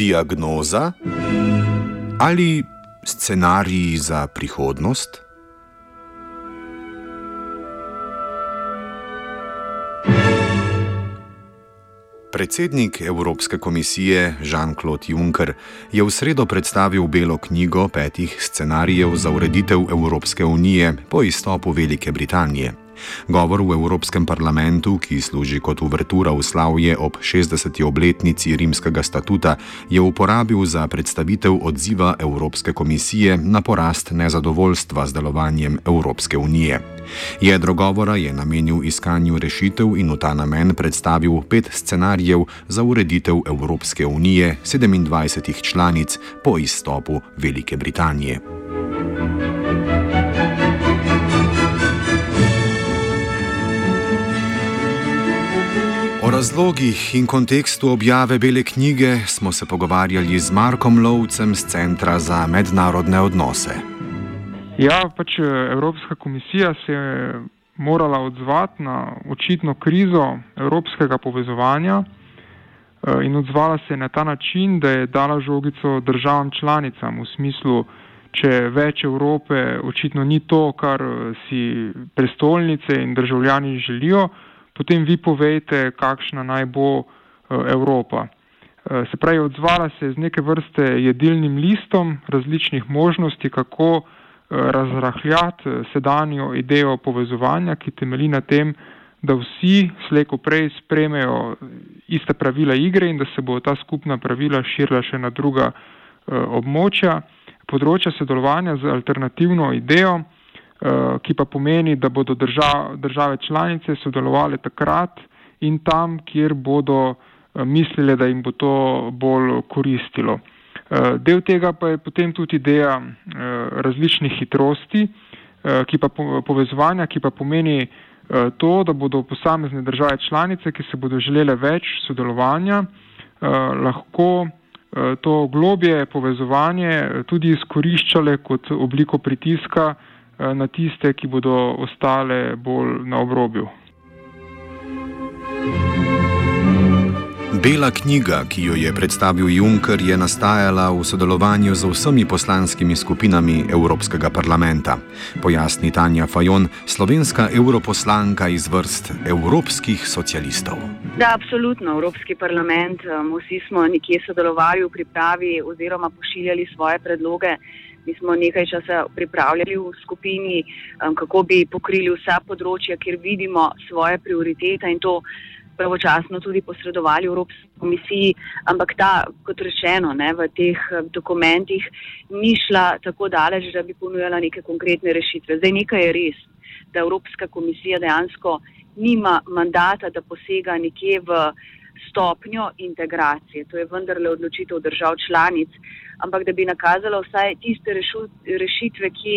diagnoza ali scenariji za prihodnost? Predsednik Evropske komisije Jean-Claude Juncker je v sredo predstavil belo knjigo petih scenarijev za ureditev Evropske unije po izstopu Velike Britanije. Govor v Evropskem parlamentu, ki služi kot uvertura v slavje ob 60. obletnici rimskega statuta, je uporabil za predstavitev odziva Evropske komisije na porast nezadovoljstva z delovanjem Evropske unije. Jedro govora je namenil iskanju rešitev in v ta namen predstavil pet scenarijev za ureditev Evropske unije 27 članic po izstopu Velike Britanije. Razlogih in kontekstu objave Bele knjige smo se pogovarjali z Markom Lovcem z Centra za mednarodne odnose. Ja, pač eh, Evropska komisija se je morala odzvati na očitno krizo evropskega povezovanja eh, in odzvala se je na ta način, da je dala žogico državam članicam v smislu, če več Evrope očitno ni to, kar eh, si prestolnice in državljani želijo potem vi povejte, kakšna naj bo uh, Evropa. Uh, se pravi, odzvala se je z neke vrste jedilnim listom različnih možnosti, kako uh, razrahljati sedanjo idejo povezovanja, ki temeli na tem, da vsi slejko prej spremejo iste pravila igre in da se bo ta skupna pravila širila še na druga območja, področja sodelovanja z alternativno idejo. Eh, ki pa pomeni, da bodo držav, države članice sodelovali takrat in tam, kjer bodo eh, mislili, da jim bo to bolj koristilo. Eh, del tega pa je potem tudi ideja različnih hitrosti, ki pa povezovanja, ki pa pomeni to, da bodo posamezne države članice, ki se bodo želele več sodelovanja, lahko to globje povezovanje tudi izkoriščale kot obliko pritiska na tiste, ki bodo ostale bolj na obrobju. Bela knjiga, ki jo je predstavil Juncker, je nastajala v sodelovanju z vsemi poslanskimi skupinami Evropskega parlamenta. Pojasni Tanja Fajon, slovenska europoslanka iz vrst evropskih socialistov. Da, absolutno. Evropski parlament, eh, vsi smo nekje sodelovali v pripravi oziroma pošiljali svoje predloge. Mi smo nekaj časa pripravljali v skupini, um, kako bi pokrili vsa področja, kjer vidimo svoje prioritete in to pravočasno tudi posredovali Evropski komisiji. Ampak ta, kot rečeno, ne, v teh um, dokumentih ni šla tako daleč, da bi ponujala neke konkretne rešitve. Zdaj nekaj je res, da Evropska komisija dejansko nima mandata, da posega nekje v stopnjo integracije. To je vendarle odločitev držav članic, ampak da bi nakazala vsaj tiste rešitve, ki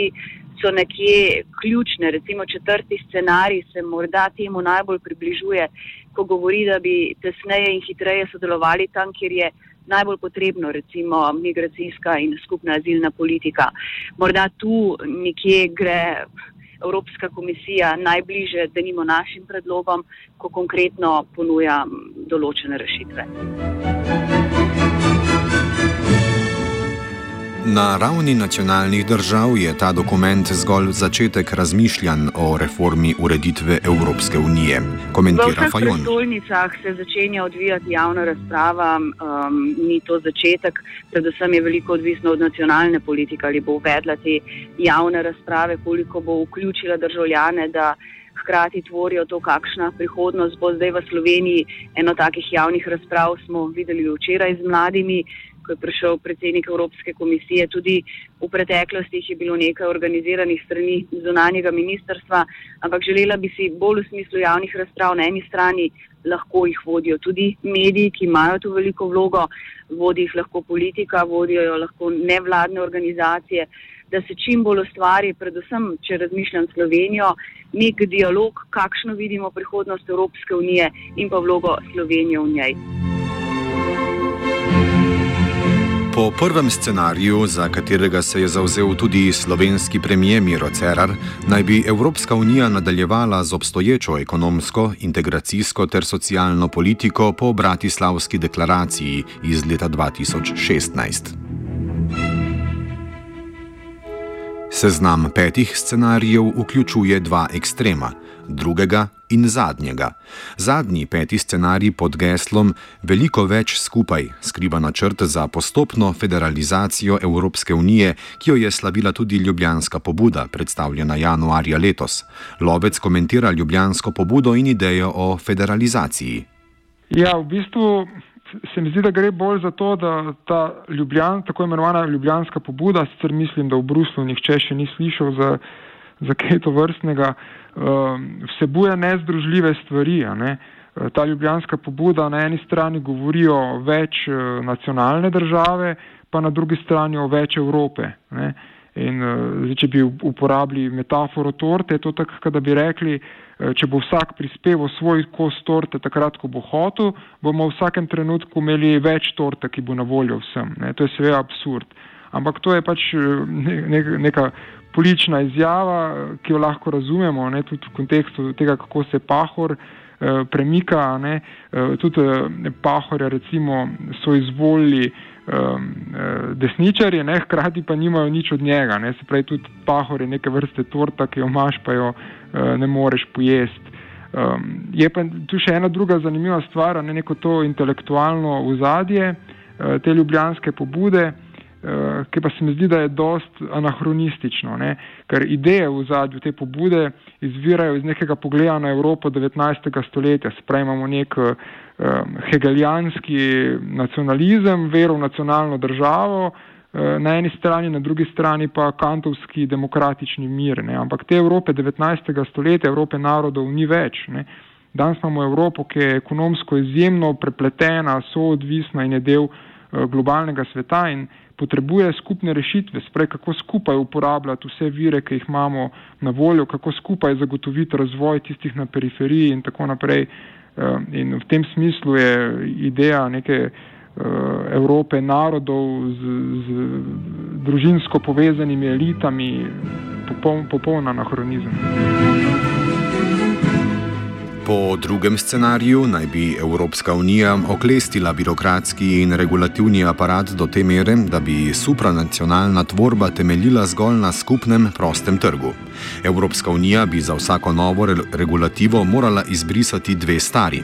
so nekje ključne. Recimo četrti scenarij se morda temu najbolj približuje, ko govori, da bi tesneje in hitreje sodelovali tam, kjer je najbolj potrebno, recimo migracijska in skupna azilna politika. Morda tu nekje gre. Evropska komisija najbliže, da nimo našim predlogom, ko konkretno ponuja določene rešitve. Na ravni nacionalnih držav je ta dokument zgolj začetek razmišljanj o reformi ureditve Evropske unije. Komentira Fajon. V stolnicah se začenja odvijati javna razprava, um, ni to začetek, predvsem je veliko odvisno od nacionalne politike, ali bo uvedla te javne razprave, koliko bo vključila državljane, da hkrati tvorijo to, kakšna prihodnost bo zdaj v Sloveniji. Eno takih javnih razprav smo videli včeraj z mladimi ko je prišel predsednik Evropske komisije. Tudi v preteklosti je bilo nekaj organiziranih strani zunanjega ministrstva, ampak želela bi si bolj v smislu javnih razprav na eni strani. Lahko jih vodijo tudi mediji, ki imajo tu veliko vlogo, vodi jih lahko politika, vodijo jo lahko nevladne organizacije, da se čim bolj ustvari, predvsem, če razmišljam Slovenijo, nek dialog, kakšno vidimo prihodnost Evropske unije in pa vlogo Slovenije v njej. Po prvem scenariju, za katerega se je zauzel tudi slovenski premijer Miro Cerar, naj bi Evropska unija nadaljevala z obstoječo ekonomsko, integracijsko ter socialno politiko po Bratislavski deklaraciji iz leta 2016. Seznam petih scenarijev vključuje dva ekstrema, drugega in zadnjega. Zadnji peti scenarij pod geslom Veliko več skupaj skriva načrt za postopno federalizacijo Evropske unije, ki jo je slavila tudi ljubljanska pobuda, predstavljena januarja letos. Lovec komentira ljubljansko pobudo in idejo o federalizaciji. Ja, v bistvu se mi zdi, da gre bolj za to, da ta Ljubljan, tako imenovana ljubljanska pobuda, sicer mislim, da v Bruslu nihče še ni slišal za, za kaj to vrstnega, um, vsebuje nezdružljive stvari. Ne? Ta ljubljanska pobuda na eni strani govori o več uh, nacionalne države, pa na drugi strani o več Evrope. Ne? In uh, zdaj, če bi uporabili metaforo torte, je to tako, da bi rekli, Eh, če bo vsak prispeval svoj kos torte takrat, ko bo hotel, bomo v vsakem trenutku imeli več torte, ki bo na voljo vsem. Ne. To je seveda absurd. Ampak to je pač eh, ne, neka politična izjava, ki jo lahko razumemo, ne, tudi v kontekstu tega, kako se pahor eh, premika. Ne. Tudi pahorja recimo so izvolili um, desničarje, ne, hkrati pa nimajo nič od njega. Ne. Se pravi, tudi pahor je neke vrste torta, ki jo imaš, pa jo Eh, ne moreš pojesti. Um, je pa tu še ena druga zanimiva stvar, ne neko to intelektualno ozadje uh, te ljubljanske pobude, uh, ki pa se mi zdi, da je dost anahronistično, ne? ker ideje v zadju te pobude izvirajo iz nekega pogleda na Evropo 19. stoletja, sprejmamo nek um, hegelijanski nacionalizem, vero v nacionalno državo, uh, Eh, na eni strani, na drugi strani pa kantovski demokratični mir. Ne. Ampak te Evrope 19. stoletja, Evrope narodov ni več. Ne. Danes imamo Evropo, ki je ekonomsko izjemno prepletena, soodvisna in je del uh, globalnega sveta in potrebuje skupne rešitve, sprej kako skupaj uporabljati vse vire, ki jih imamo na voljo, kako skupaj zagotoviti razvoj tistih na periferiji in tako naprej. Uh, in v tem smislu je ideja neke Eh, Evrope, narodov z, z družinsko povezanimi elitami, popoln, popoln anahronizem. Po drugem scenariju naj bi Evropska unija oklestila birokratski in regulativni aparat do te mere, da bi supranacionalna tvorba temeljila zgolj na skupnem prostem trgu. Evropska unija bi za vsako novo regulativo morala izbrisati dve stari: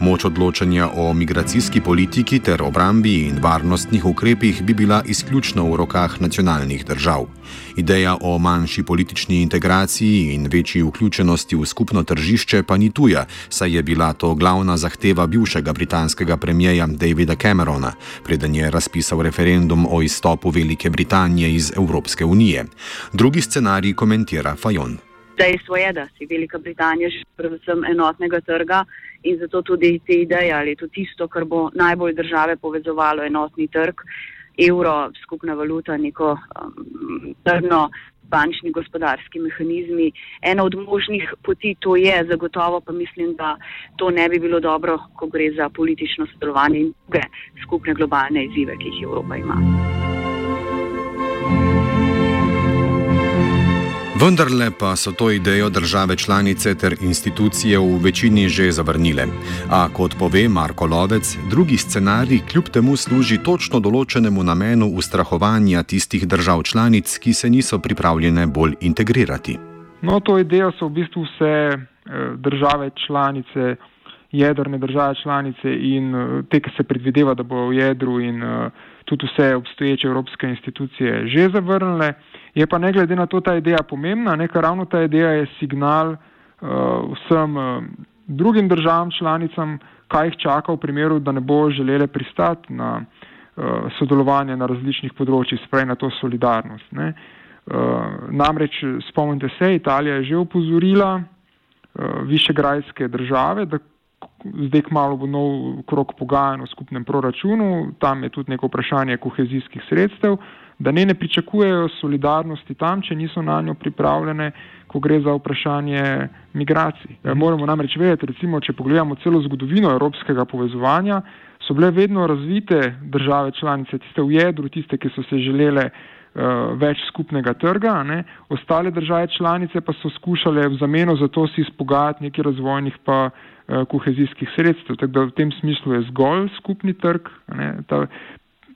moč odločanja o migracijski politiki ter obrambi in varnostnih ukrepih bi bila izključno v rokah nacionalnih držav. Ideja o manjši politični integraciji in večji vključenosti v skupno tržišče pa ni tuja, saj je bila to glavna zahteva bivšega britanskega premijeja Davida Camerona, preden je razpisal referendum o izstopu Velike Britanije iz Evropske unije. Drugi scenarij komentira Fajon. Dejstvo je, da si Velika Britanija že predvsem enotnega trga in zato tudi te ideje ali to tisto, kar bo najbolj države povezovalo enotni trg evro, skupna valuta, neko um, trdno bančni gospodarski mehanizmi. Ena od možnih poti to je, zagotovo pa mislim, da to ne bi bilo dobro, ko gre za politično sodelovanje in druge skupne globalne izzive, ki jih Evropa ima. Vendarle pa so to idejo države članice ter institucije v večini že zavrnile. A kot pove Marko Lovec, drugi scenarij kljub temu služi točno določenemu namenu ustrahovanja tistih držav članic, ki se niso pripravljene bolj integrirati. No, to idejo so v bistvu vse eh, države članice, jedrne države članice in eh, te, ki se predvideva, da bo v jedru in uh, tudi vse obstoječe evropske institucije že zavrnile. Je pa ne glede na to ta ideja pomembna, nekaj ravno ta ideja je signal uh, vsem uh, drugim državam članicam, kaj jih čaka v primeru, da ne bo želele pristati na uh, sodelovanje na različnih področjih, sprej na to solidarnost. Ne. Uh, namreč spomnite se, Italija je že upozorila uh, višegrajske države, da zdaj kmalo bo nov krok pogajanj o skupnem proračunu, tam je tudi neko vprašanje kohezijskih sredstev, da ne ne pričakujejo solidarnosti tam, če niso na njo pripravljene, ko gre za vprašanje migracij. Ja, moramo namreč vedeti, recimo, če pogledamo celo zgodovino evropskega povezovanja, so bile vedno razvite države članice, tiste v jedru, tiste, ki so se želele uh, več skupnega trga, ne? ostale države članice pa so skušale v zameno za to si izpogajati nekaj razvojnih pa uh, kohezijskih sredstev. Tako da v tem smislu je zgolj skupni trg, ne? ta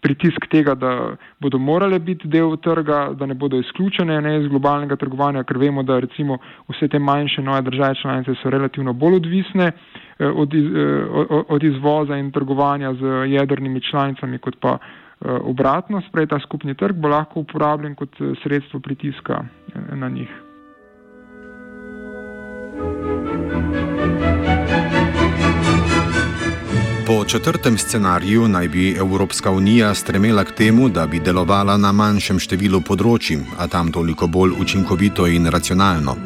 pritisk tega, da bodo morale biti del trga, da ne bodo izključene ne, iz globalnega trgovanja, ker vemo, da recimo vse te manjše nove države članice so relativno bolj odvisne uh, od, iz, uh, od izvoza in trgovanja z jedrnimi članicami kot pa Eh, obratno, sprej ta skupni trg bo lahko uporabljen kot eh, sredstvo pritiska eh, na njih. Po četrtem scenariju naj bi Evropska unija stremela k temu, da bi delovala na manjšem številu področji, a tam toliko bolj učinkovito in racionalno.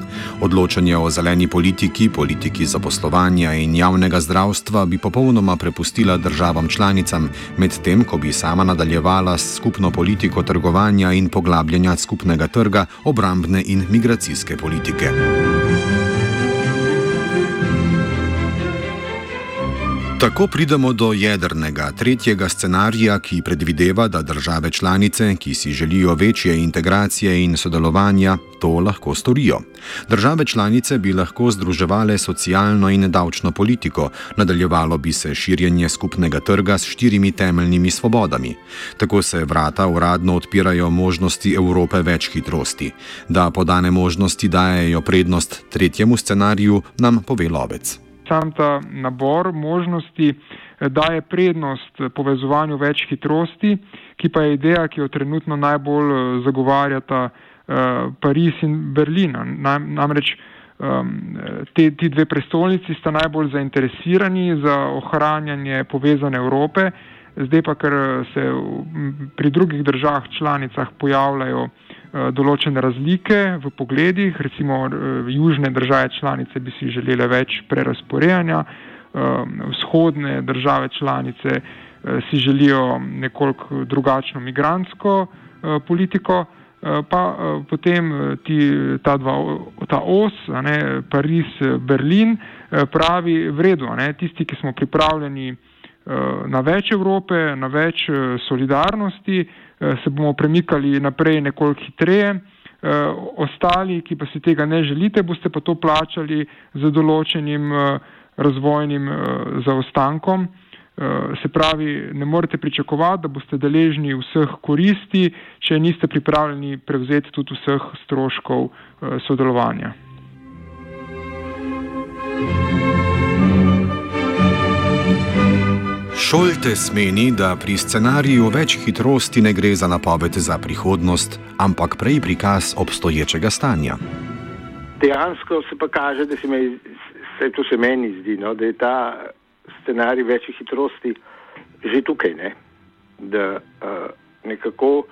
Odločanje o zeleni politiki, politiki zaposlovanja in javnega zdravstva bi popolnoma prepustila državam članicam, medtem ko bi sama nadaljevala s skupno politiko trgovanja in poglabljanja skupnega trga, obrambne in migracijske politike. Tako pridemo do jedrnega, tretjega scenarija, ki predvideva, da države članice, ki si želijo večje integracije in sodelovanja, to lahko storijo. Države članice bi lahko združevale socialno in davčno politiko, nadaljevalo bi se širjenje skupnega trga s štirimi temeljnimi svobodami. Tako se vrata uradno odpirajo možnosti Evrope več hitrosti. Da podane možnosti dajejo prednost tretjemu scenariju, nam pove lovec sam ta nabor možnosti eh, daje prednost povezovanju več hitrosti, ki pa je ideja, ki jo trenutno najbolj eh, zagovarjata eh, Pariz in Berlin. Namreč ehm, te, ti dve prestolnici sta najbolj zainteresirani za ohranjanje povezane Evrope, zdaj pa, ker se pri drugih državah članicah pojavljajo določene razlike v pogledih, recimo eh, južne države članice bi si želele več prerasporejanja, eh, vzhodne države članice si želijo nekoliko drugačno migransko politiko, pa potem ti, ta, dva, ta os, ne, Pariz, Berlin, pravi vredo, ne, tisti, ki smo pripravljeni na več Evrope, na več solidarnosti, Eh, se bomo premikali naprej nekoliko hitreje. Eh, ostali, ki pa si tega ne želite, boste pa to plačali z določenim eh, razvojnim zaostankom. Se pravi, ne morete pričakovati, da boste deležni vseh koristi, če niste pripravljeni prevzeti tudi vseh stroškov sodelovanja. Šoltes meni, da pri scenariju več hitrosti ne gre za napoved za prihodnost, ampak prej prikaz obstoječega stanja. Dejansko se pa kaže, da se, me, se to se meni zdi, no, da je ta scenarij večjih hitrosti že tukaj. Ne? Da uh, nekako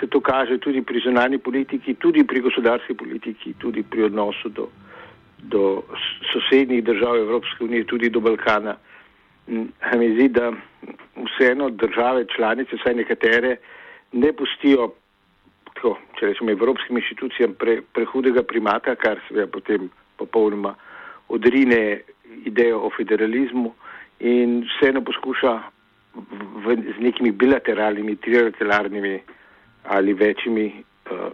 se to kaže tudi pri zunanji politiki, tudi pri gospodarski politiki, tudi pri odnosu do, do sosednjih držav Evropske unije, tudi do Balkana mi zdi, da vseeno države članice, vsaj nekatere, ne pustijo, tako, če rečemo, evropskim inštitucijam pre, prehudega primata, kar seveda potem popolnoma odrine idejo o federalizmu in vseeno poskuša v, z nekimi bilateralnimi, trilateralnimi ali večjimi uh,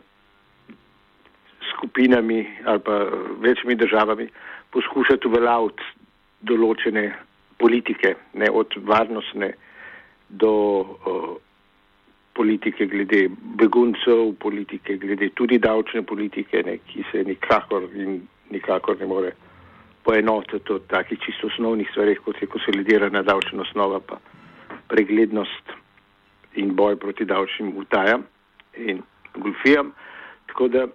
skupinami ali pa večjimi državami poskušati uveljaviti določene politike, ne od varnostne do uh, politike glede beguncev, politike glede tudi davčne politike, ne, ki se nikakor in nikakor ne more poenotiti od takih čisto osnovnih stvarih, kot je konsolidirana davčna osnova, pa preglednost in boj proti davčnim utajam in golfijam. Tako da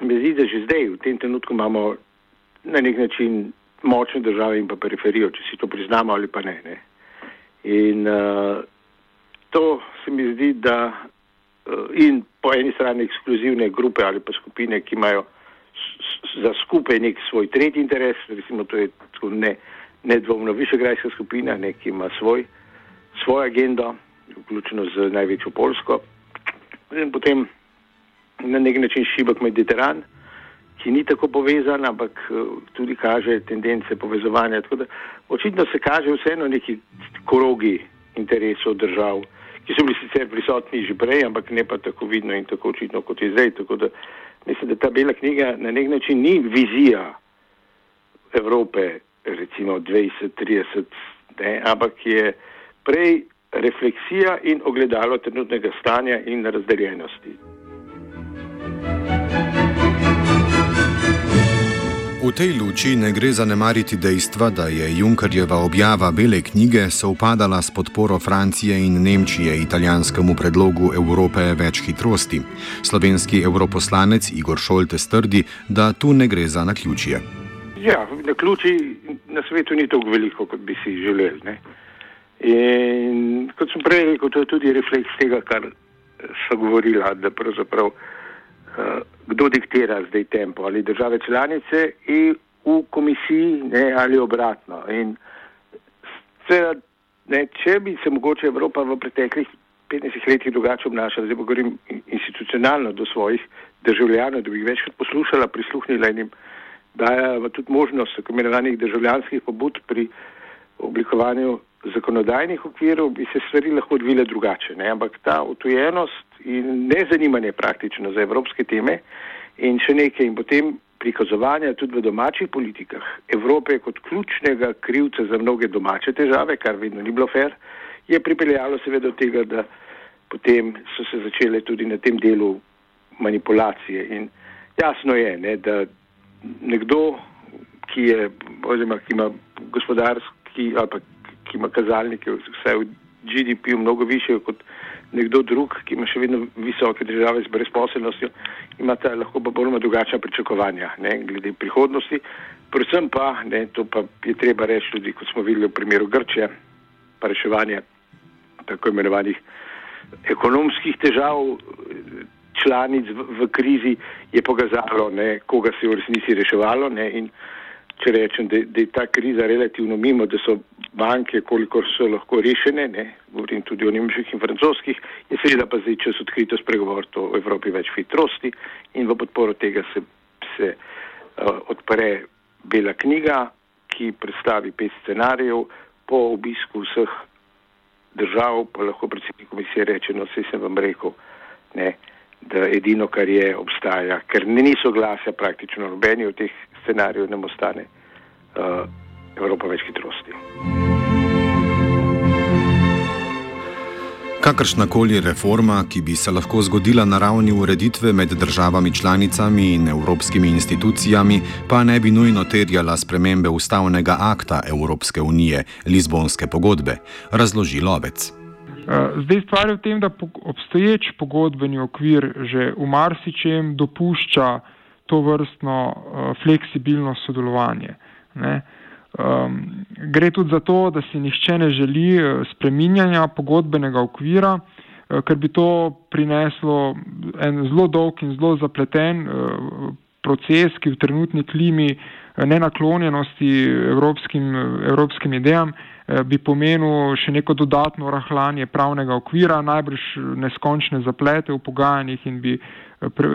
me zdi, da že zdaj v tem trenutku imamo na nek način močne države in pa periferijo, če si to priznamo ali pa ne. ne. In uh, to se mi zdi, da uh, in po eni strani ekskluzivne grupe ali pa skupine, ki imajo za skupaj nek svoj tretji interes, recimo to je ne, nedvomno višegrajska skupina, ne, ki ima svoj, svoj agendo, vključeno z največjo Polsko, in potem na nek način šibek Mediteran, ki ni tako povezan, ampak eh, tudi kaže tendence povezovanja. Tako da očitno se kaže vseeno neki krogi interesov držav, ki so bili sicer prisotni že prej, ampak ne pa tako vidno in tako očitno kot je zdaj. Tako da mislim, da ta bela knjiga na nek način ni vizija Evrope, recimo 20-30, ampak je prej refleksija in ogledalo trenutnega stanja in razdeljenosti. V tej luči ne gre zanemariti dejstva, da je Junkerjeva objava bele knjige sovpadala s podporo Francije in Nemčije italijanskemu predlogu Evrope več hitrosti. Slovenski europoslanec Igor Šoltes trdi, da tu ne gre za naključje. Ja, na ključi na svetu ni tako veliko, kot bi si želeli. Ne? In kot sem prej rekel, to je tudi refleks tega, kar so govorila, da pravzaprav. Eh, kdo diktira zdaj tempo, ali države članice in v komisiji, ne, ali obratno. In seveda, ne, če bi se mogoče Evropa v preteklih 15 letih drugače obnašala, zdaj govorim institucionalno do svojih državljanov, da bi jih večkrat poslušala, prisluhnila in jim dajala tudi možnost tako imenovanih državljanskih pobud pri oblikovanju zakonodajnih okvirov, bi se stvari lahko odvile drugače. Ne? Ampak ta otujenost in nezanimanje praktično za evropske teme in še nekaj in potem prikazovanja tudi v domačih politikah Evrope kot ključnega krivca za mnoge domače težave, kar vedno ni bilo fair, je pripeljalo seveda do tega, da potem so se začele tudi na tem delu manipulacije. In jasno je, ne, da nekdo, ki je, oziroma ki ima gospodarski ali pa ki ima kazalnike, vsaj v GDP-ju, mnogo više kot nekdo drug, ki ima še vedno visoke države z brezposelnostjo, ima ta lahko pa bolj drugačna pričakovanja ne, glede prihodnosti. Predvsem pa, ne, to pa je treba reči tudi, kot smo videli v primeru Grčije, pa reševanje tako imenovanih ekonomskih težav članic v, v krizi je pokazalo, ne, koga se je v resnici reševalo. Ne, in, če rečem, da, da je ta kriza relativno mimo, da so banke, kolikor so lahko rešene, ne, govorim tudi o nemških in francoskih, je seveda pa zdaj čas odkrito spregovoriti o Evropi več hitrosti in v podporo tega se, se uh, odpre bela knjiga, ki predstavi pet scenarijev po obisku vseh držav, pa lahko predsednik komisije reče, no vse sem vam rekel, ne, da edino, kar je, obstaja, ker ni soglasja praktično nobeni od teh scenariju nam ostane uh, Evropa več hitrosti. Kakršnakoli reforma, ki bi se lahko zgodila na ravni ureditve med državami članicami in evropskimi institucijami, pa ne bi nujno terjala spremembe ustavnega akta Evropske unije, Lizbonske pogodbe, razloži Lovec. Uh, zdaj stvar je v tem, da obstoječ pogodbeni okvir že v marsičem dopušča to vrstno uh, fleksibilno sodelovanje. Um, gre tudi za to, da si nihče ne želi uh, spreminjanja pogodbenega okvira, uh, ker bi to prineslo en zelo dolg in zelo zapleten uh, proces, ki v trenutni klimi uh, nenaklonjenosti evropskim, evropskim idejam uh, bi pomenil še neko dodatno rahljanje pravnega okvira, najbrž neskončne zaplete v pogajanjih in bi uh, pre,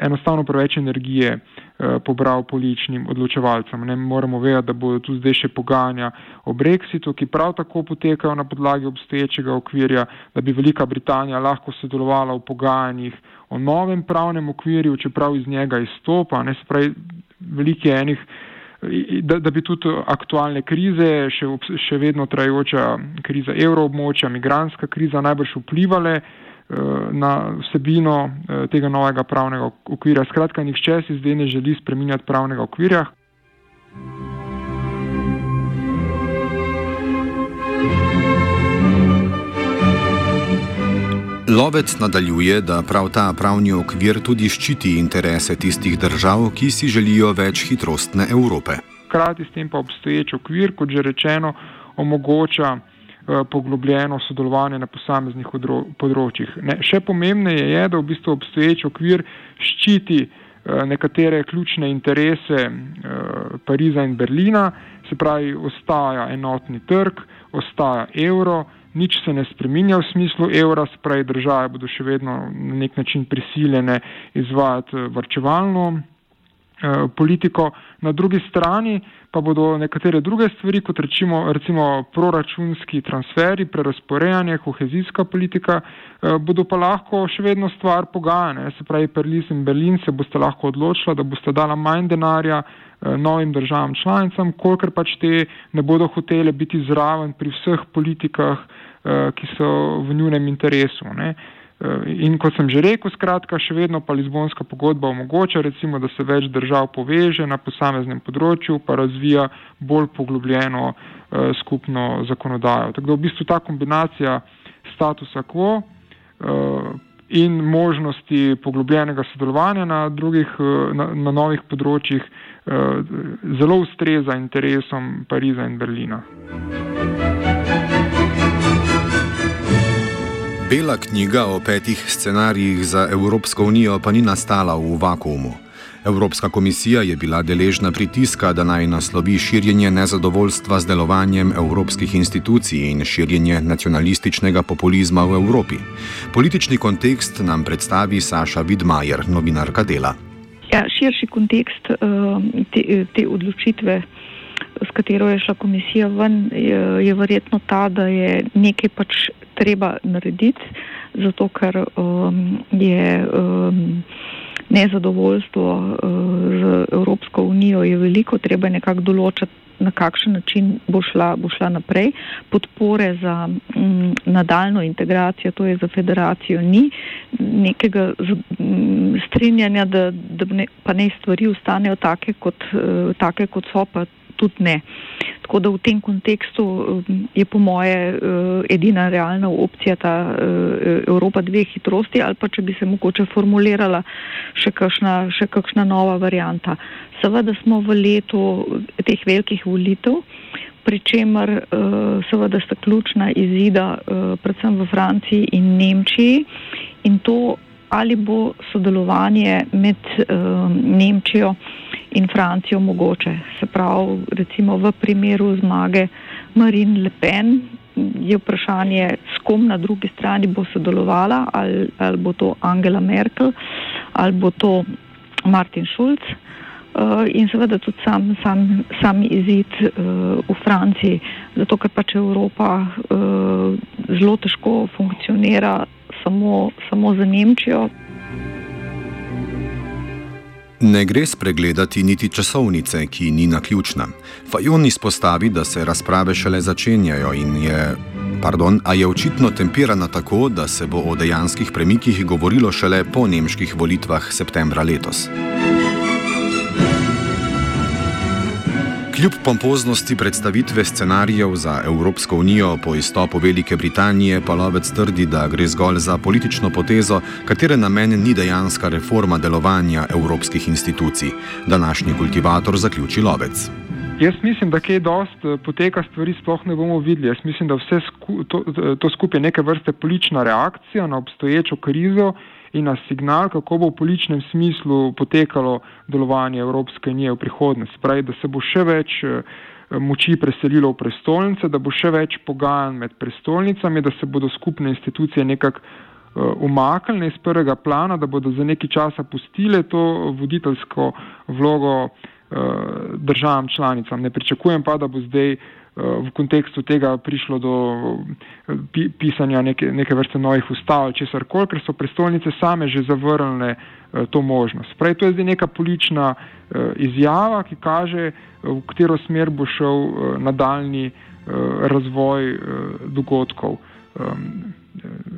enostavno preveč energije eh, pobral političnim odločevalcem. Ne moremo vedeti, da bodo tu zdaj še pogajanja o Brexitu, ki prav tako potekajo na podlagi obstoječega okvirja, da bi Velika Britanija lahko sodelovala v pogajanjih o novem pravnem okvirju, čeprav iz njega izstopa. Ne spravi, veliki enih. Da, da bi tudi aktualne krize, še, še vedno trajajoča kriza evroobmočja, migranska kriza najbrž vplivale uh, Eh, na vsebino eh, tega novega pravnega okvira. Skratka, nihče si zdaj ne želi spreminjati pravnega okvirja. Lovec nadaljuje, da prav ta pravni okvir tudi ščiti interese tistih držav, ki si želijo več hitrostne Evrope. Hkrati s tem pa obstoječ okvir, kot že rečeno, omogoča Eh, poglobljeno sodelovanje na posameznih področjih. Ne, še pomembneje je, da v bistvu obstoječ okvir ščiti eh, nekatere ključne interese eh, Pariza in Berlina, se pravi, ostaja enotni trg, ostaja evro, nič se ne spreminja v smislu evra, spravi države bodo še vedno na nek način prisiljene izvajati varčevalno Eh, politiko, na drugi strani pa bodo nekatere druge stvari, kot rečimo, recimo proračunski transferi, prerasporejanje, kohezijska politika, eh, bodo pa lahko še vedno stvar pogajanja. Se pravi, Perlis in Berlin se boste lahko odločila, da boste dala manj denarja eh, novim državam članicam, kolikor pač te ne bodo hotele biti zraven pri vseh politikah, ki so v njunem interesu. Ne. Eh, in kot sem že rekel, skratka, še vedno pa Lizbonska pogodba omogoča, recimo, da se več držav poveže na posameznem področju, pa razvija bolj poglobljeno eh, skupno zakonodajo. Tako da v bistvu ta kombinacija statusa quo eh, in možnosti poglobljenega sodelovanja na, drugih, eh, na, na novih področjih eh, zelo ustreza interesom Pariza in Berlina. Bela knjiga o petih scenarijih za Evropsko unijo pa ni nastala v vakumu. Evropska komisija je bila deležna pritiska, da naj naslovi širjenje nezadovoljstva z delovanjem evropskih institucij in širjenje nacionalističnega populizma v Evropi. Politični kontekst nam predstavi Saša Vidmajer, novinarka dela. Ja, širši kontekst uh, te, te odločitve, s katero je šla komisija ven, je, je verjetno ta, da je nekaj pač treba narediti, zato ker um, je um, nezadovoljstvo uh, z Evropsko unijo veliko, treba nekako določiti, na kakšen način bo šla, bo šla naprej. Podpore za um, nadaljno integracijo, to je za federacijo, ni nekega um, strinjanja, da, da ne, pa ne stvari ostanejo take kot, uh, take, kot so, pa tudi ne. Tako da v tem kontekstu um, je po moje uh, edina realna opcija ta uh, Evropa dveh hitrosti ali pa če bi se mogoče formulirala še kakšna, še kakšna nova varijanta. Seveda smo v letu teh velikih volitev, pri čemer uh, seveda sta ključna izida predvsem v Franciji in Nemčiji in to ali bo sodelovanje med Nemčijo in Francijo mogoče. Se pravi, recimo v primeru zmage Marine Le Pen je vprašanje, s kom na drugi strani bo sodelovala, ali, ali bo to Angela Merkel, ali bo to Martin Schulz. Uh, in seveda tudi sam, sam, sam izid uh, v Franciji, zato ker pač Evropa uh, zelo težko funkcionira samo, samo za Nemčijo. Ne gre spregledati niti časovnice, ki ni naključna. Fajon izpostavi, da se razprave šele začenjajo in je, pardon, a je očitno tempirana tako, da se bo o dejanskih premikih govorilo šele po nemških volitvah septembra letos. Kljub pompoznosti predstavitve scenarijev za Evropsko unijo po izstopu Velike Britanije, pa Lovec trdi, da gre zgolj za politično potezo, katere namen ni dejanska reforma delovanja evropskih institucij. Današnji kultivator zaključi Lovec. Jaz mislim, da kaj dost eh, poteka stvari sploh ne bomo videli. Jaz mislim, da vse sku, to, to skupaj neke vrste politična reakcija na obstoječo krizo in na signal, kako bo v političnem smislu potekalo delovanje Evropske unije v prihodnosti. Spravi, da se bo še več eh, moči preselilo v prestolnice, da bo še več pogajanj med prestolnicami, da se bodo skupne institucije nekako eh, umaknile iz prvega plana, da bodo za nekaj časa pustile to voditeljsko vlogo eh, državam članicam. Ne pričakujem pa, da bo zdaj v kontekstu tega prišlo do eh, pisanja neke, neke vrste novih ustav, česar koli, ker so prestolnice same že zavrnile eh, to možnost. Pravi, to je zdaj neka politična eh, izjava, ki kaže, v katero smer bo šel nadaljni razvoj dogodkov. Ehm,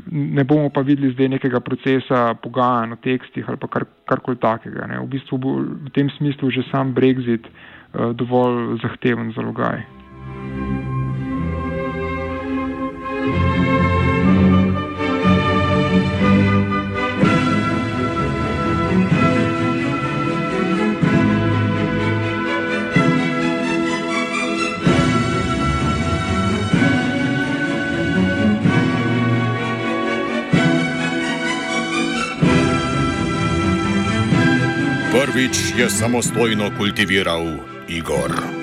ne bomo pa videli zdaj nekega procesa pogajanj o tekstih ali kar, karkoli takega. Ne. V bistvu bo v tem smislu že sam Brexit dovolj zahteven zalogaj. Prvič je samostojno kultiviral Igor.